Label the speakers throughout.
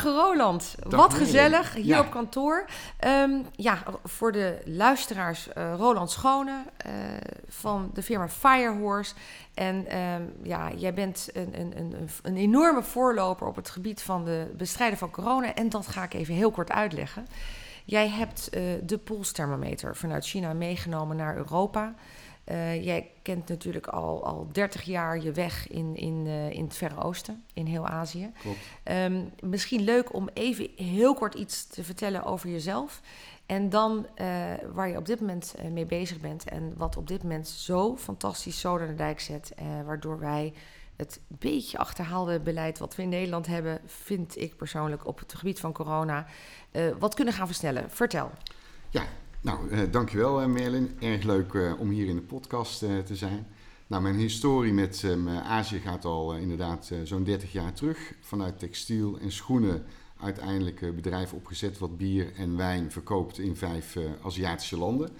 Speaker 1: Goedemorgen Roland. Wat gezellig hier op kantoor. Ehm, ja, voor de luisteraars, uh, Roland Schone uh, van de firma Firehorse. En ehm, ja, jij bent een, een, een, een enorme voorloper op het gebied van de bestrijden van corona. En dat ga ik even heel kort uitleggen. Jij hebt uh, de polsthermometer vanuit China meegenomen naar Europa. Uh, jij kent natuurlijk al, al 30 jaar je weg in, in, uh, in het Verre Oosten, in heel Azië.
Speaker 2: Klopt.
Speaker 1: Um, misschien leuk om even heel kort iets te vertellen over jezelf. En dan uh, waar je op dit moment mee bezig bent. En wat op dit moment zo fantastisch zo naar de dijk zet. waardoor wij het beetje achterhaalde beleid wat we in Nederland hebben, vind ik persoonlijk op het gebied van corona, wat kunnen gaan versnellen. Vertel.
Speaker 2: Ja, nou, uh, dankjewel uh, Merlin. Erg leuk uh, om hier in de podcast te zijn. Nou, mijn historie met um, Azië gaat al inderdaad zo'n 30 jaar terug. Vanuit textiel en schoenen uiteindelijk bedrijf opgezet wat bier en wijn verkoopt in vijf Aziatische landen.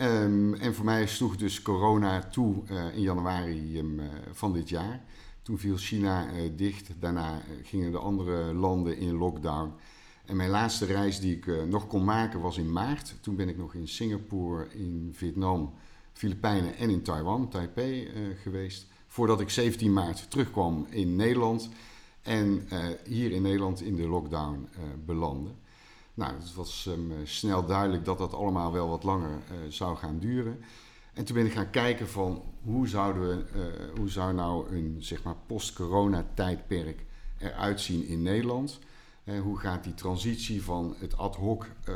Speaker 2: Um, en voor mij sloeg dus corona toe in januari um, van dit jaar. Toen viel China dicht, daarna gingen de andere landen in lockdown. En mijn laatste reis die ik uh, nog kon maken was in maart. Toen ben ik nog in Singapore, in Vietnam, Filipijnen en in Taiwan, Taipei, uh, geweest. Voordat ik 17 maart terugkwam in Nederland. En uh, hier in Nederland in de lockdown belandde. Nou, het was um, snel duidelijk dat dat allemaal wel wat langer zou gaan duren. En toen ben ik gaan kijken van hoe, zouden we, hoe zou nou een zeg maar, post-corona tijdperk eruit zien in Nederland hoe gaat die transitie van het ad hoc uh,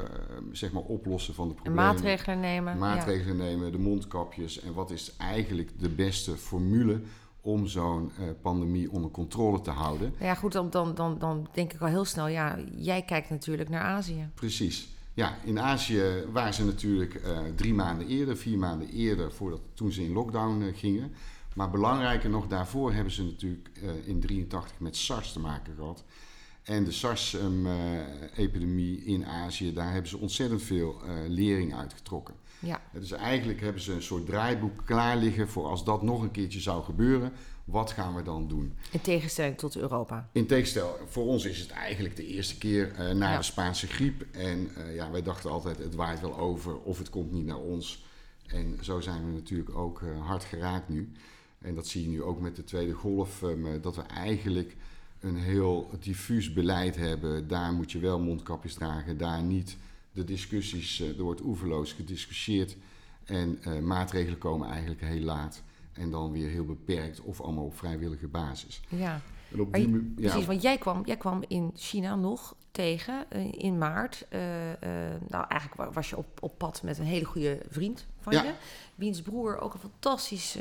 Speaker 2: zeg maar oplossen van de problemen.
Speaker 1: Maatregelen nemen.
Speaker 2: Maatregelen ja. nemen, de mondkapjes. En wat is eigenlijk de beste formule om zo'n uh, pandemie onder controle te houden?
Speaker 1: Ja goed, dan, dan, dan, dan denk ik al heel snel, ja, jij kijkt natuurlijk naar Azië.
Speaker 2: Precies. Ja, in Azië waren ze natuurlijk uh, drie maanden eerder, vier maanden eerder, voordat, toen ze in lockdown gingen. Maar belangrijker nog, daarvoor hebben ze natuurlijk in 83 met SARS te maken gehad. En de SARS-epidemie um, in Azië, daar hebben ze ontzettend veel uh, lering uitgetrokken.
Speaker 1: Ja.
Speaker 2: Dus eigenlijk hebben ze een soort draaiboek klaar liggen voor als dat nog een keertje zou gebeuren. Wat gaan we dan doen?
Speaker 1: In tegenstelling tot Europa.
Speaker 2: In tegenstelling, voor ons is het eigenlijk de eerste keer uh, na ja. de Spaanse griep. En uh, ja, wij dachten altijd, het waait wel over of het komt niet naar ons. En zo zijn we natuurlijk ook hard geraakt nu. En dat zie je nu ook met de tweede golf, dat we eigenlijk een heel diffuus beleid hebben. Daar moet je wel mondkapjes dragen, daar niet. De discussies, uh, er wordt oeverloos gediscussieerd. En uh, maatregelen komen eigenlijk heel laat. En dan weer heel beperkt of allemaal op vrijwillige basis.
Speaker 1: Ja, die, je, precies. Want jij kwam, jij kwam in China nog tegen uh, in maart. nou, eigenlijk was je op, op pad met een hele goede vriend van ja. je. Wiens broer ook een fantastisch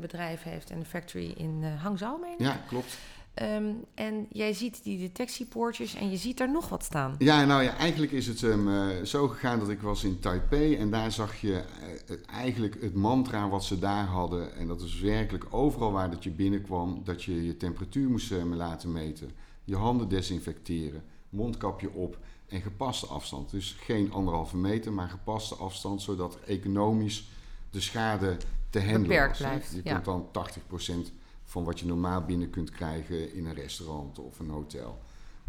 Speaker 1: bedrijf heeft en een factory in Hangzhou, meen ik.
Speaker 2: Ja, klopt.
Speaker 1: Um, en jij ziet die detectiepoortjes en je ziet daar nog wat staan.
Speaker 2: Ja, nou ja, eigenlijk is het um, uh, zo gegaan dat ik was in Taipei en daar zag je uh, eigenlijk het mantra wat ze daar hadden. En dat is werkelijk overal waar dat je binnenkwam, dat je je temperatuur moest uh, laten meten, je handen desinfecteren, mondkapje op en gepaste afstand. Dus geen anderhalve meter, maar gepaste afstand, zodat economisch de schade te handelen
Speaker 1: Beperkt
Speaker 2: was.
Speaker 1: Blijft,
Speaker 2: je
Speaker 1: ja.
Speaker 2: komt dan 80 van wat je normaal binnen kunt krijgen in een restaurant of een hotel.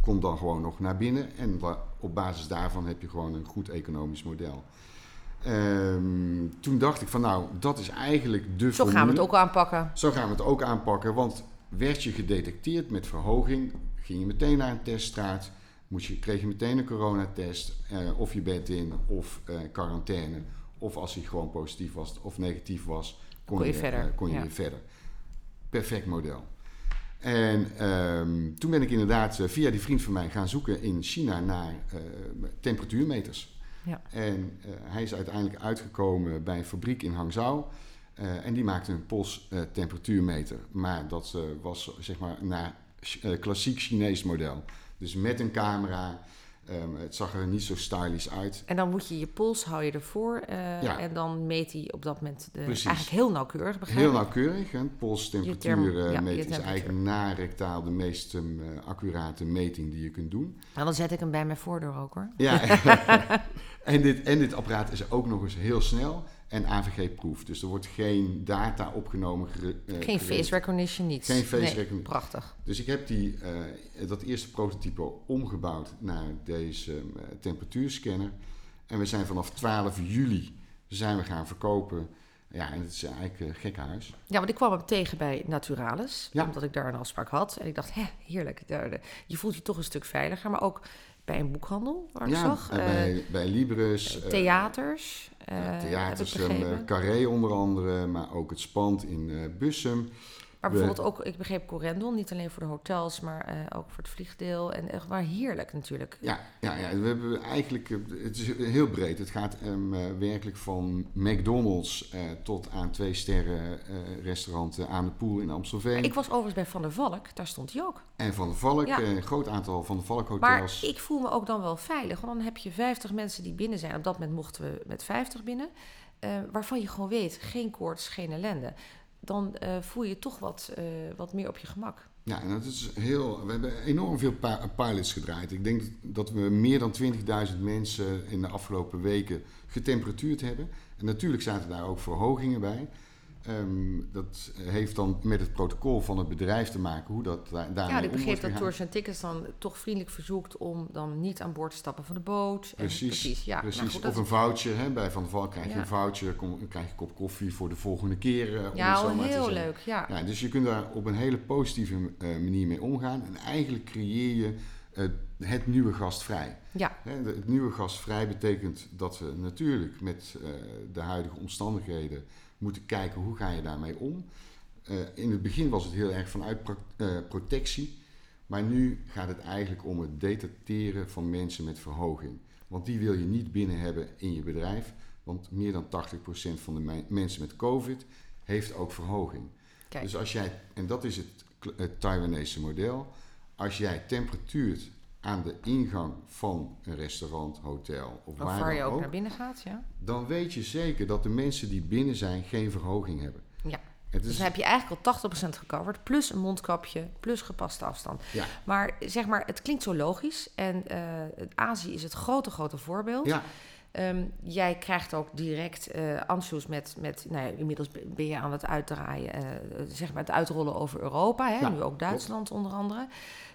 Speaker 2: Komt dan gewoon nog naar binnen en op basis daarvan heb je gewoon een goed economisch model. Um, toen dacht ik van nou, dat is eigenlijk de
Speaker 1: Zo
Speaker 2: formule.
Speaker 1: gaan we het ook aanpakken.
Speaker 2: Zo gaan we het ook aanpakken, want werd je gedetecteerd met verhoging, ging je meteen naar een teststraat, moest je, kreeg je meteen een coronatest, uh, of je bed in of uh, quarantaine, of als hij gewoon positief was of negatief was, kon,
Speaker 1: kon je,
Speaker 2: je,
Speaker 1: verder.
Speaker 2: Kon je
Speaker 1: ja.
Speaker 2: weer verder perfect model. En um, toen ben ik inderdaad uh, via die vriend van mij gaan zoeken in China naar uh, temperatuurmeters.
Speaker 1: Ja.
Speaker 2: En uh, hij is uiteindelijk uitgekomen bij een fabriek in Hangzhou. en die maakte een POS temperatuurmeter. Maar dat was zeg maar naar klassiek Chinees model. Dus met een camera, Ehm, het zag er niet zo stylish uit.
Speaker 1: En dan moet je je pols, hou je ervoor. Uh,
Speaker 2: Ja.
Speaker 1: En dan meet hij op dat moment de,
Speaker 2: Precies.
Speaker 1: eigenlijk heel nauwkeurig, begrijp
Speaker 2: Heel nauwkeurig. Hè?
Speaker 1: Ja, je
Speaker 2: meten is
Speaker 1: temperatuur.
Speaker 2: eigenlijk na rectaal de meest eh, accurate meting die je kunt doen.
Speaker 1: Nou, dan zet ik hem bij mijn voordeur ook hoor.
Speaker 2: Ja, en, dit, en dit apparaat is ook nog eens heel snel en AVG-proof. Dus er wordt geen data opgenomen. gere- eh,
Speaker 1: Geen
Speaker 2: gereden.
Speaker 1: face recognition, niets.
Speaker 2: Geen face
Speaker 1: Nee,
Speaker 2: recognition.
Speaker 1: Prachtig.
Speaker 2: Dus ik heb die, eh, dat eerste prototype omgebouwd naar deze eh, temperatuurscanner. En we zijn vanaf 12 juli zijn we gaan verkopen. Ja, en het is eigenlijk uh, gek huis.
Speaker 1: Ja, want ik kwam hem tegen bij Naturalis,
Speaker 2: Ja.
Speaker 1: omdat ik daar een afspraak had. En ik dacht, hè, heerlijk. Je voelt je toch een stuk veiliger, maar ook bij een boekhandel, waar ik
Speaker 2: ja,
Speaker 1: zag.
Speaker 2: bij, bij Libris. eh,
Speaker 1: theaters. Eh,
Speaker 2: ja, theaters, een,
Speaker 1: begrepen.
Speaker 2: eh, Carré onder andere, maar ook het Spand in eh, Bussum.
Speaker 1: Maar bijvoorbeeld ook, ik begreep Corendon, niet alleen voor de hotels, maar eh, ook voor het vliegdeel. En echt maar heerlijk natuurlijk.
Speaker 2: Ja, ja, ja, we hebben eigenlijk, eh, het is heel breed. Het gaat ehm, eh, werkelijk van McDonald's tot aan twee sterren restaurant eh, aan de Poel in Amstelveen.
Speaker 1: Ik was overigens bij Van der Valk, daar stond hij ook.
Speaker 2: En Van de Valk,
Speaker 1: Ja.
Speaker 2: een groot aantal Van de Valk
Speaker 1: Maar
Speaker 2: hotels.
Speaker 1: ik voel me ook dan wel veilig, want dan heb je 50 mensen die binnen zijn. Op dat moment mochten we met 50 binnen, waarvan je gewoon weet, geen koorts, geen ellende. Dan eh, voel je toch wat, eh, wat meer op je gemak.
Speaker 2: Ja, en dat is heel, we hebben enorm veel pi- pilots gedraaid. Ik denk dat we meer dan 20.000 mensen in de afgelopen weken getemperatuurd hebben. En natuurlijk zaten daar ook verhogingen bij. Ehm, dat heeft dan met het protocol van het bedrijf te maken, hoe dat daar, daarmee
Speaker 1: Ja, ik begreep dat. Tours en Tickets dan toch vriendelijk verzoekt om dan niet aan boord te stappen van de boot. En
Speaker 2: Precies,
Speaker 1: precies, ja.
Speaker 2: precies.
Speaker 1: Nou goed, dat-
Speaker 2: of een voucher. Hè? Bij Van der Valk krijg je
Speaker 1: Ja.
Speaker 2: een voucher, kom, krijg je een kop koffie voor de volgende keer. eh, om
Speaker 1: ja,
Speaker 2: het zo te
Speaker 1: heel leuk. Ja.
Speaker 2: Ja, dus je kunt daar op een hele positieve eh, manier mee omgaan. En eigenlijk creëer je eh, het nieuwe gastvrij.
Speaker 1: ja.
Speaker 2: De- Het nieuwe gastvrij betekent dat we natuurlijk met de huidige omstandigheden moeten kijken hoe ga je daarmee om. Eh, in het begin was het heel erg vanuit pro- eh, protectie. Maar nu gaat het eigenlijk om het detecteren van mensen met verhoging. Want die wil je niet binnen hebben in je bedrijf. Want meer dan 80% van de me- mensen met COVID heeft ook verhoging.
Speaker 1: Kijk.
Speaker 2: Dus als jij, en dat is het, het Taiwanese model, als jij temperatuurt aan de ingang van een restaurant, hotel of
Speaker 1: Of
Speaker 2: waar,
Speaker 1: waar je
Speaker 2: dan
Speaker 1: ook
Speaker 2: ook,
Speaker 1: naar binnen gaat, ja.
Speaker 2: dan weet je zeker dat de mensen die binnen zijn geen verhoging hebben.
Speaker 1: Ja.
Speaker 2: Het
Speaker 1: Dus dan heb je eigenlijk al 80% gecoverd, plus een mondkapje, plus gepaste afstand.
Speaker 2: ja,
Speaker 1: Maar zeg maar, het klinkt zo logisch. En eh, Azië is het grote, grote voorbeeld.
Speaker 2: ja,
Speaker 1: Ehm, jij krijgt ook direct ansjoes met, met nou ja, inmiddels ben je aan het uitdraaien, eh, zeg maar het uitrollen over Europa, hè,
Speaker 2: Ja,
Speaker 1: nu ook Duitsland onder andere.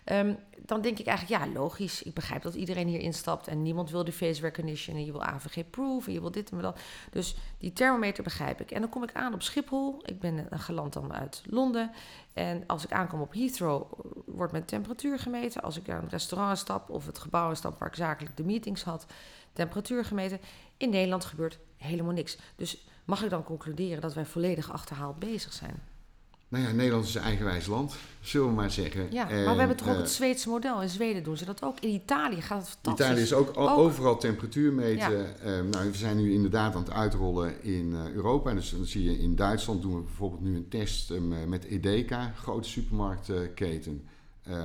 Speaker 1: Ehm, dan denk ik eigenlijk, ja, logisch. Ik begrijp dat iedereen hier instapt en niemand wil de face recognition en je wil AVG-proof en je wil dit en dat. Dus die thermometer begrijp ik. En dan kom ik aan op Schiphol. Ik ben eh, geland dan uit Londen. En als ik aankom op Heathrow, wordt mijn temperatuur gemeten. Als ik naar een restaurant stap of het gebouw stap waar ik zakelijk de meetings had, temperatuur gemeten. In Nederland gebeurt helemaal niks. Dus mag ik dan concluderen dat wij volledig achterhaald bezig zijn?
Speaker 2: nou ja, Nederland is een eigenwijs land, zullen we maar zeggen.
Speaker 1: Ja,
Speaker 2: En,
Speaker 1: maar we hebben toch ook
Speaker 2: eh,
Speaker 1: het Zweedse model. In Zweden doen ze dat ook. In Italië gaat het fantastisch.
Speaker 2: Italië is ook, overal temperatuur meten. Eh, nou, we zijn nu inderdaad aan het uitrollen in eh, Europa. Dus dan zie je in Duitsland doen we bijvoorbeeld nu een test eh, met Edeka, grote supermarktketen.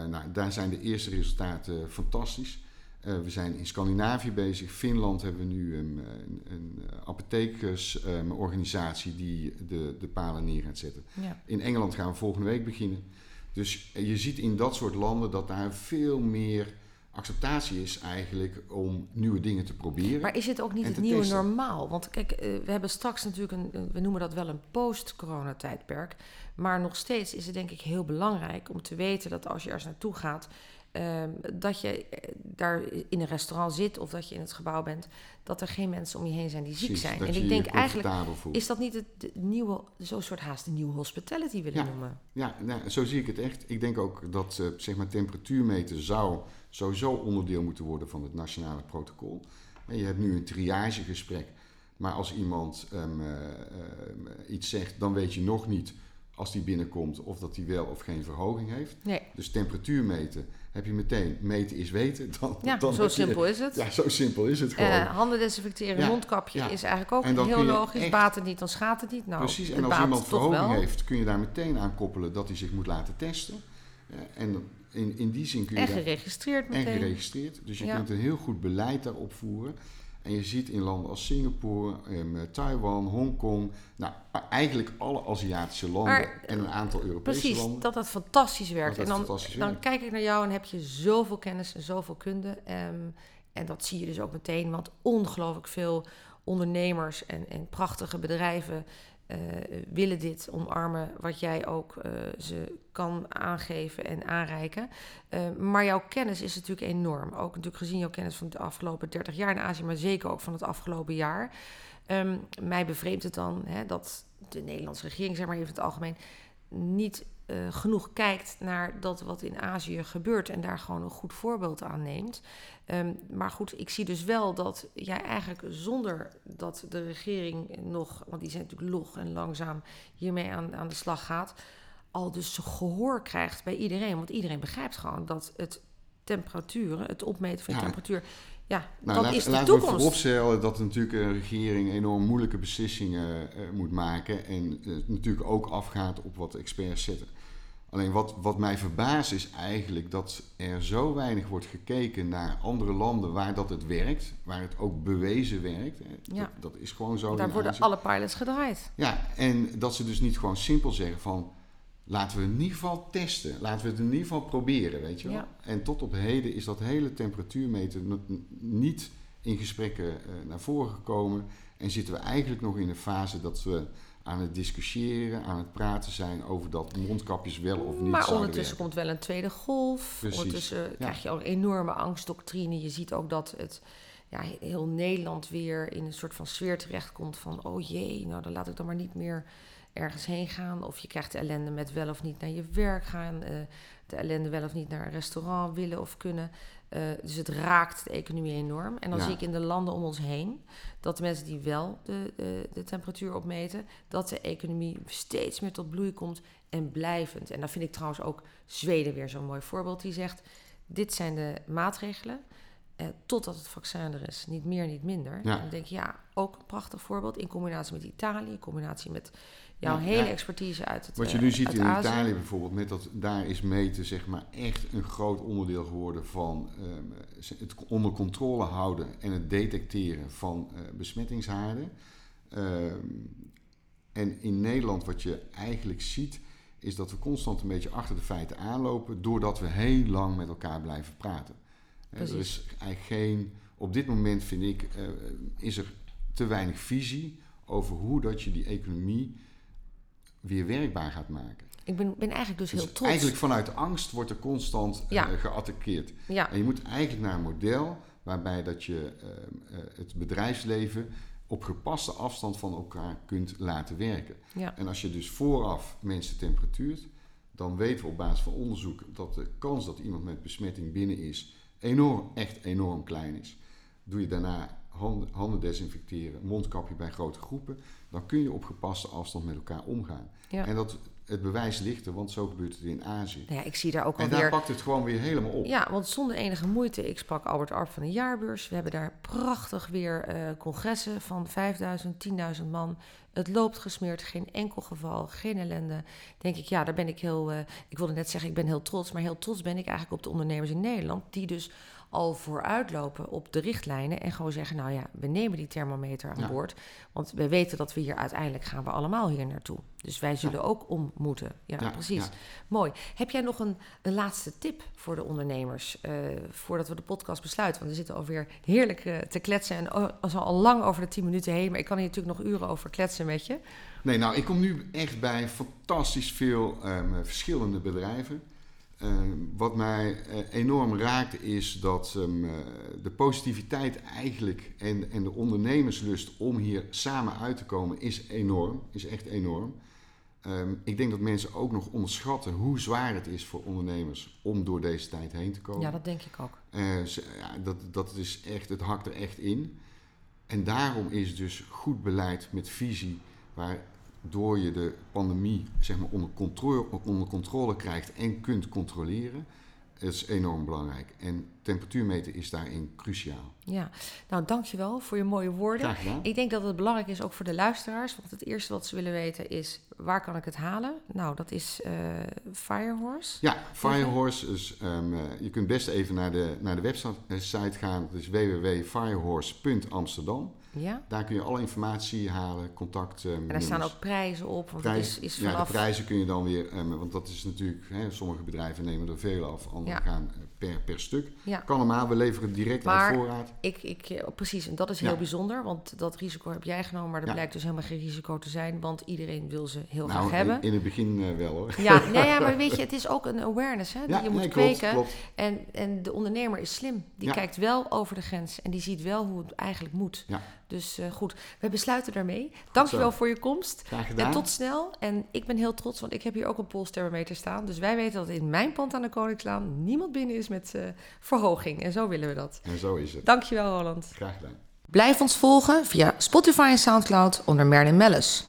Speaker 2: Nou, daar zijn de eerste resultaten fantastisch. Eh, we zijn in Scandinavië bezig. Finland hebben we nu een, een, een apothekersorganisatie die de, de palen neer gaat zetten.
Speaker 1: Ja.
Speaker 2: In Engeland gaan we volgende week beginnen. Dus je ziet in dat soort landen dat daar veel meer acceptatie is eigenlijk om nieuwe dingen te proberen.
Speaker 1: Maar is het ook niet het nieuwe
Speaker 2: testen.
Speaker 1: normaal? Want kijk, eh, we hebben straks natuurlijk een- we noemen dat wel een post-corona-tijdperk. Maar nog steeds is het denk ik heel belangrijk om te weten dat als je ergens naartoe gaat, ehm, dat je eh, daar in een restaurant zit of dat je in het gebouw bent, dat er geen mensen om je heen zijn die ziek
Speaker 2: Precies,
Speaker 1: zijn. En ik denk eigenlijk,
Speaker 2: voelt.
Speaker 1: is dat niet het de nieuwe, zo'n soort haast een nieuwe hospitality willen
Speaker 2: Ja.
Speaker 1: noemen?
Speaker 2: Ja, nou, zo zie ik het echt. Ik denk ook dat eh, zeg maar temperatuurmeten zou sowieso onderdeel moeten worden van het nationale protocol. En je hebt nu een triagegesprek. Maar als iemand ehm, eh, ehm, iets zegt, dan weet je nog niet als die binnenkomt of dat hij wel of geen verhoging heeft.
Speaker 1: Nee.
Speaker 2: Dus temperatuur meten heb je meteen. Meten is weten. Dan,
Speaker 1: Ja,
Speaker 2: dan
Speaker 1: zo
Speaker 2: je-
Speaker 1: simpel is het.
Speaker 2: Ja, zo simpel is het gewoon.
Speaker 1: Eh, handen desinfecteren,
Speaker 2: Ja,
Speaker 1: mondkapje
Speaker 2: ja.
Speaker 1: is eigenlijk ook
Speaker 2: En
Speaker 1: heel logisch.
Speaker 2: echt-
Speaker 1: Baat het niet, dan schaadt het niet. Nou,
Speaker 2: Precies, en als iemand verhoging heeft, kun je daar meteen aan koppelen dat hij zich moet laten testen. en in, in die zin kun je...
Speaker 1: En geregistreerd meteen.
Speaker 2: En geregistreerd. Dus je kunt een heel goed beleid daarop voeren. En je ziet in landen als Singapore, um, Taiwan, Hongkong, nou eigenlijk alle Aziatische landen en een aantal Europese
Speaker 1: precies,
Speaker 2: landen.
Speaker 1: dat dat fantastisch werkt. en dan, dan kijk ik naar jou en heb je zoveel kennis en zoveel kunde. Um, en dat zie je dus ook meteen, want ongelooflijk veel ondernemers en, en prachtige bedrijven uh, willen dit omarmen, wat jij ook uh, ze kan aangeven en aanreiken. Uh, maar jouw kennis is natuurlijk enorm. Ook natuurlijk gezien jouw kennis van de afgelopen 30 jaar in Azië, maar zeker ook van het afgelopen jaar. Um, mij bevreemdt het dan hè, dat de Nederlandse regering, zeg maar even in het algemeen, niet uh, genoeg kijkt naar dat wat in Azië gebeurt en daar gewoon een goed voorbeeld aan neemt. Um, maar goed, ik zie dus wel dat jij eigenlijk zonder dat de regering nog, want die zijn natuurlijk log en langzaam hiermee aan, aan de slag gaat, al dus gehoor krijgt bij iedereen. Want iedereen begrijpt gewoon dat het temperaturen, het opmeten van ja. temperatuur, ja, nou, dat laat, is de
Speaker 2: laten
Speaker 1: toekomst.
Speaker 2: we vooropstellen dat natuurlijk een regering enorm moeilijke beslissingen uh, moet maken en uh, natuurlijk ook afgaat op wat experts zetten. Alleen wat, wat mij verbaast is eigenlijk dat er zo weinig wordt gekeken naar andere landen waar dat het werkt, waar het ook bewezen werkt. Ja. Dat, dat is gewoon zo.
Speaker 1: Daar worden alle pilots gedraaid.
Speaker 2: Ja, en dat ze dus niet gewoon simpel zeggen van laten we het in ieder geval testen, laten we het in ieder geval proberen, weet je wel. Ja. En tot op heden is dat hele temperatuurmeten niet in gesprekken uh, naar voren gekomen en zitten we eigenlijk nog in een fase dat we aan het discussiëren, aan het praten zijn over dat mondkapjes wel of niet
Speaker 1: Maar ondertussen komt wel een tweede golf. Precies. Ondertussen ja. krijg je ook een enorme angstdoctrine. Je ziet ook dat het ja, heel Nederland weer in een soort van sfeer terechtkomt van... oh jee, nou dan laat ik dan maar niet meer ergens heen gaan. Of je krijgt de ellende met wel of niet naar je werk gaan. Uh, de ellende wel of niet naar een restaurant willen of kunnen. Uh, dus het raakt de economie enorm. En dan ja. zie ik in de landen om ons heen dat de mensen die wel de, de, de, temperatuur opmeten, dat de economie steeds meer tot bloei komt en blijvend. En dan vind ik trouwens ook Zweden weer zo'n mooi voorbeeld die zegt: dit zijn de maatregelen. Uh, totdat het vaccin er is. Niet meer, niet minder. Ja. En dan denk je, ja, ook een prachtig voorbeeld. In combinatie met Italië, in combinatie met jouw ja, hele ja. expertise uit het
Speaker 2: Wat je nu ziet in Azië. Italië bijvoorbeeld, met dat daar is meten zeg maar echt een groot onderdeel geworden van um, het onder controle houden en het detecteren van uh, besmettingshaarden. Um, en in Nederland wat je eigenlijk ziet, is dat we constant een beetje achter de feiten aanlopen, doordat we heel lang met elkaar blijven praten. Precies. Er is eigenlijk geen, op dit moment vind ik, uh, is er te weinig visie over hoe dat je die economie weer werkbaar gaat maken.
Speaker 1: Ik ben, ben eigenlijk dus, dus, heel trots.
Speaker 2: Eigenlijk vanuit angst wordt er constant ja. uh, geattaqueerd. Ja. En je moet eigenlijk naar een model waarbij dat je uh, uh, het bedrijfsleven op gepaste afstand van elkaar kunt laten werken. Ja. En als je dus vooraf mensen temperatuurt, dan weten we op basis van onderzoek dat de kans dat iemand met besmetting binnen is enorm, echt enorm klein is. Doe je daarna handen, handen desinfecteren, mondkapje bij grote groepen, dan kun je op gepaste afstand met elkaar omgaan. Ja. En dat, het bewijs ligt er, want zo gebeurt het in Azië.
Speaker 1: Nou ja, ik zie daar ook
Speaker 2: en daar pakt het gewoon weer helemaal op.
Speaker 1: Ja, want zonder enige moeite. Ik sprak Albert Arp van de jaarbeurs. We hebben daar prachtig weer uh, congressen van 5000, 10.000 man. Het loopt gesmeerd, geen enkel geval, geen ellende. Denk ik, ja, daar ben ik heel... Uh, ik wilde net zeggen, ik ben heel trots. Maar heel trots ben ik eigenlijk op de ondernemers in Nederland... die dus al vooruitlopen op de richtlijnen en gewoon zeggen: Nou ja, we nemen die thermometer aan ja. boord. Want we weten dat we hier uiteindelijk gaan we allemaal hier naartoe. Dus wij zullen ja. ook om moeten. Ja, ja precies. Mooi. Heb jij nog een, een laatste tip voor de ondernemers uh, voordat we de podcast besluiten? Want we zitten alweer heerlijk uh, te kletsen en oh, al, al lang over de 10 minuten heen. Maar ik kan hier natuurlijk nog uren over kletsen met je.
Speaker 2: Nee, nou, ik kom nu echt bij fantastisch veel um, verschillende bedrijven. Uh, wat mij uh, enorm raakt is dat um, uh, de positiviteit eigenlijk en, en de ondernemerslust om hier samen uit te komen is enorm, is echt enorm. Um, ik denk dat mensen ook nog onderschatten hoe zwaar het is voor ondernemers om door deze tijd heen te komen.
Speaker 1: Ja, dat denk ik ook.
Speaker 2: Ja, dat, dat is echt, het hakt er echt in. En daarom is dus goed beleid met visie, waar door je de pandemie zeg maar, onder, controle, onder controle krijgt en kunt controleren, is enorm belangrijk. En temperatuurmeten is daarin cruciaal.
Speaker 1: Ja, nou dankjewel voor je mooie woorden. Ik denk dat het belangrijk is ook voor de luisteraars. Want het eerste wat ze willen weten is, waar kan ik het halen? Nou, dat is uh, Firehorse.
Speaker 2: Ja, Firehorse. Dus, um, uh, je kunt best even naar de, naar de website gaan. Dat is www.firehorse.amsterdam.
Speaker 1: Ja.
Speaker 2: Daar kun je alle informatie halen, contact. Um,
Speaker 1: en daar staan ook prijzen op. Want
Speaker 2: Prijs,
Speaker 1: is, is
Speaker 2: vanaf...
Speaker 1: vanaf...
Speaker 2: Ja, de prijzen kun je dan weer, um, want dat is natuurlijk, hè, sommige bedrijven nemen er veel af, anderen ja. gaan per, per stuk.
Speaker 1: Ja.
Speaker 2: Kan allemaal, we leveren direct
Speaker 1: maar
Speaker 2: uit voorraad.
Speaker 1: Ik, ik, precies, en dat is heel
Speaker 2: Ja.
Speaker 1: bijzonder, want dat risico heb jij genomen, maar dat
Speaker 2: Ja.
Speaker 1: blijkt dus helemaal geen risico te zijn, want iedereen wil ze heel
Speaker 2: Nou,
Speaker 1: graag hebben.
Speaker 2: in, het begin uh, wel hoor.
Speaker 1: Ja, nee, ja, maar weet je, het is ook een awareness hè, die
Speaker 2: Ja,
Speaker 1: je moet
Speaker 2: nee, klopt,
Speaker 1: kweken.
Speaker 2: klopt.
Speaker 1: En, en de ondernemer is slim. Die kijkt wel over de grens en die ziet wel hoe het eigenlijk moet.
Speaker 2: Ja.
Speaker 1: Dus uh, goed, we besluiten daarmee. Dankjewel voor je komst.
Speaker 2: Graag gedaan.
Speaker 1: En tot snel. En ik ben heel trots, want ik heb hier ook een polsthermometer staan. Dus wij weten dat in mijn pand aan de Koningslaan niemand binnen is met uh, verhoging. En zo willen we dat.
Speaker 2: En zo is het.
Speaker 1: Dankjewel, Roland.
Speaker 2: Graag gedaan.
Speaker 1: Blijf ons volgen via Spotify en Soundcloud onder Merlin Mellis.